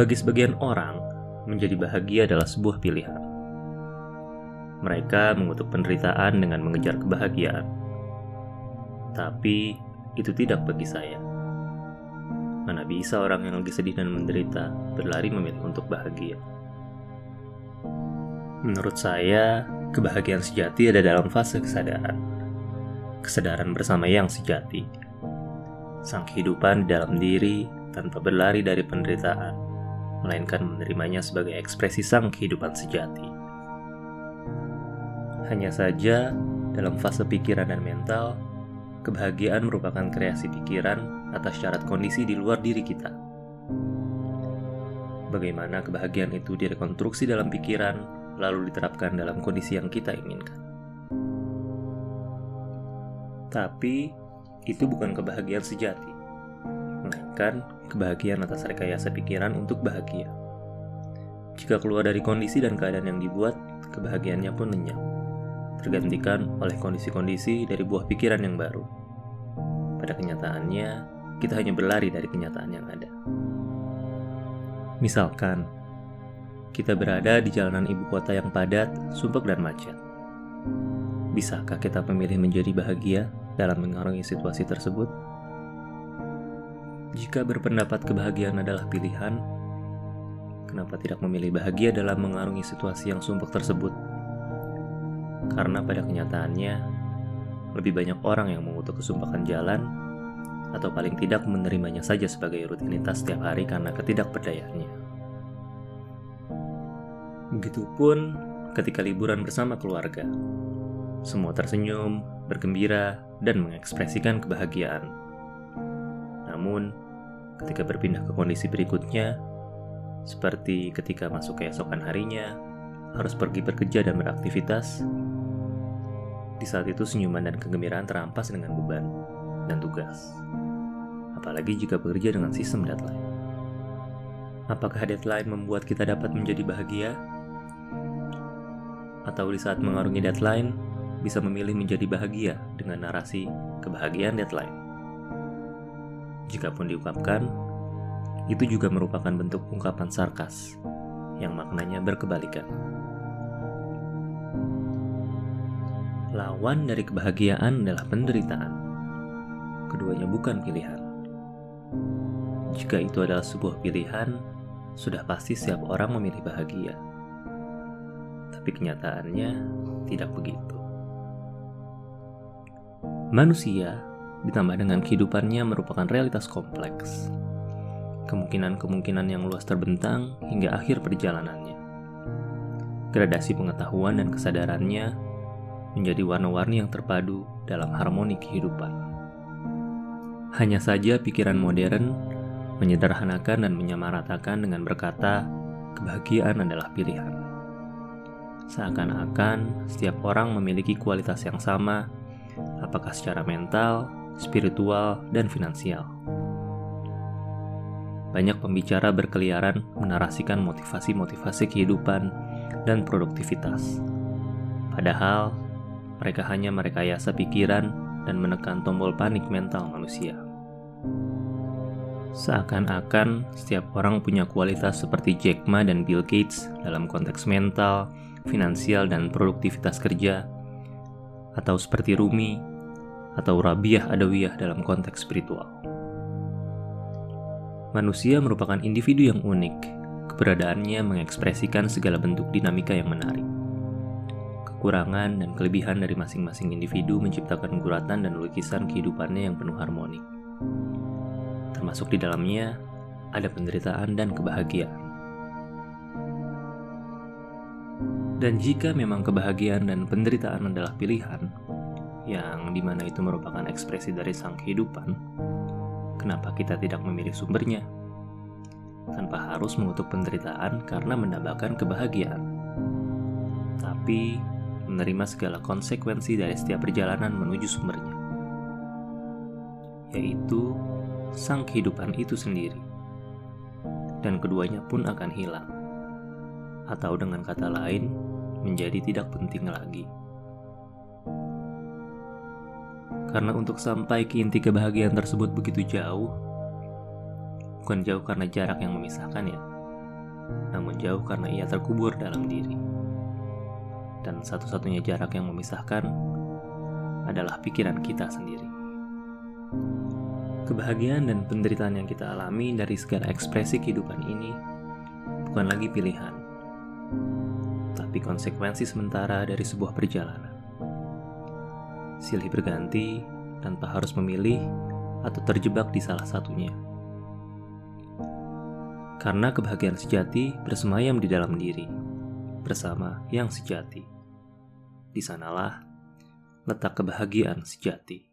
Bagi sebagian orang, menjadi bahagia adalah sebuah pilihan. Mereka mengutuk penderitaan dengan mengejar kebahagiaan. Tapi itu tidak bagi saya. Mana bisa orang yang lagi sedih dan menderita berlari memilih untuk bahagia? Menurut saya, kebahagiaan sejati ada dalam fase kesadaran. Kesadaran bersama yang sejati. Sang kehidupan di dalam diri tanpa berlari dari penderitaan melainkan menerimanya sebagai ekspresi sang kehidupan sejati. Hanya saja, dalam fase pikiran dan mental, kebahagiaan merupakan kreasi pikiran atas syarat kondisi di luar diri kita. Bagaimana kebahagiaan itu direkonstruksi dalam pikiran, lalu diterapkan dalam kondisi yang kita inginkan. Tapi, itu bukan kebahagiaan sejati melainkan kebahagiaan atas rekayasa pikiran untuk bahagia. Jika keluar dari kondisi dan keadaan yang dibuat, kebahagiaannya pun lenyap, tergantikan oleh kondisi-kondisi dari buah pikiran yang baru. Pada kenyataannya, kita hanya berlari dari kenyataan yang ada. Misalkan, kita berada di jalanan ibu kota yang padat, sumpek, dan macet. Bisakah kita memilih menjadi bahagia dalam mengarungi situasi tersebut? Jika berpendapat kebahagiaan adalah pilihan, kenapa tidak memilih bahagia dalam mengarungi situasi yang sumpek tersebut? Karena pada kenyataannya, lebih banyak orang yang mengutuk kesumpakan jalan, atau paling tidak menerimanya saja sebagai rutinitas setiap hari karena ketidakperdayaannya. Begitupun ketika liburan bersama keluarga. Semua tersenyum, bergembira, dan mengekspresikan kebahagiaan. Namun, ketika berpindah ke kondisi berikutnya, seperti ketika masuk keesokan harinya, harus pergi bekerja dan beraktivitas, di saat itu senyuman dan kegembiraan terampas dengan beban dan tugas. Apalagi jika bekerja dengan sistem deadline. Apakah deadline membuat kita dapat menjadi bahagia? Atau di saat mengarungi deadline, bisa memilih menjadi bahagia dengan narasi kebahagiaan deadline? Jikapun diungkapkan, itu juga merupakan bentuk ungkapan sarkas yang maknanya berkebalikan. Lawan dari kebahagiaan adalah penderitaan. Keduanya bukan pilihan. Jika itu adalah sebuah pilihan, sudah pasti setiap orang memilih bahagia. Tapi kenyataannya tidak begitu. Manusia ditambah dengan kehidupannya merupakan realitas kompleks. Kemungkinan-kemungkinan yang luas terbentang hingga akhir perjalanannya. Gradasi pengetahuan dan kesadarannya menjadi warna-warni yang terpadu dalam harmoni kehidupan. Hanya saja pikiran modern menyederhanakan dan menyamaratakan dengan berkata, kebahagiaan adalah pilihan. Seakan-akan setiap orang memiliki kualitas yang sama, apakah secara mental, spiritual, dan finansial. Banyak pembicara berkeliaran menarasikan motivasi-motivasi kehidupan dan produktivitas. Padahal, mereka hanya merekayasa pikiran dan menekan tombol panik mental manusia. Seakan-akan setiap orang punya kualitas seperti Jack Ma dan Bill Gates dalam konteks mental, finansial, dan produktivitas kerja, atau seperti Rumi atau Rabiah Adawiyah dalam konteks spiritual. Manusia merupakan individu yang unik, keberadaannya mengekspresikan segala bentuk dinamika yang menarik. Kekurangan dan kelebihan dari masing-masing individu menciptakan guratan dan lukisan kehidupannya yang penuh harmonik. Termasuk di dalamnya ada penderitaan dan kebahagiaan. Dan jika memang kebahagiaan dan penderitaan adalah pilihan, yang di mana itu merupakan ekspresi dari sang kehidupan, kenapa kita tidak memilih sumbernya? Tanpa harus mengutuk penderitaan karena mendambakan kebahagiaan. Tapi, menerima segala konsekuensi dari setiap perjalanan menuju sumbernya. Yaitu, sang kehidupan itu sendiri. Dan keduanya pun akan hilang. Atau dengan kata lain, menjadi tidak penting lagi. Karena untuk sampai ke inti kebahagiaan tersebut begitu jauh, bukan jauh karena jarak yang memisahkan ya, namun jauh karena ia terkubur dalam diri. Dan satu-satunya jarak yang memisahkan adalah pikiran kita sendiri. Kebahagiaan dan penderitaan yang kita alami dari segala ekspresi kehidupan ini bukan lagi pilihan, tapi konsekuensi sementara dari sebuah perjalanan. Silih berganti tanpa harus memilih atau terjebak di salah satunya. Karena kebahagiaan sejati bersemayam di dalam diri, bersama yang sejati. Di sanalah letak kebahagiaan sejati.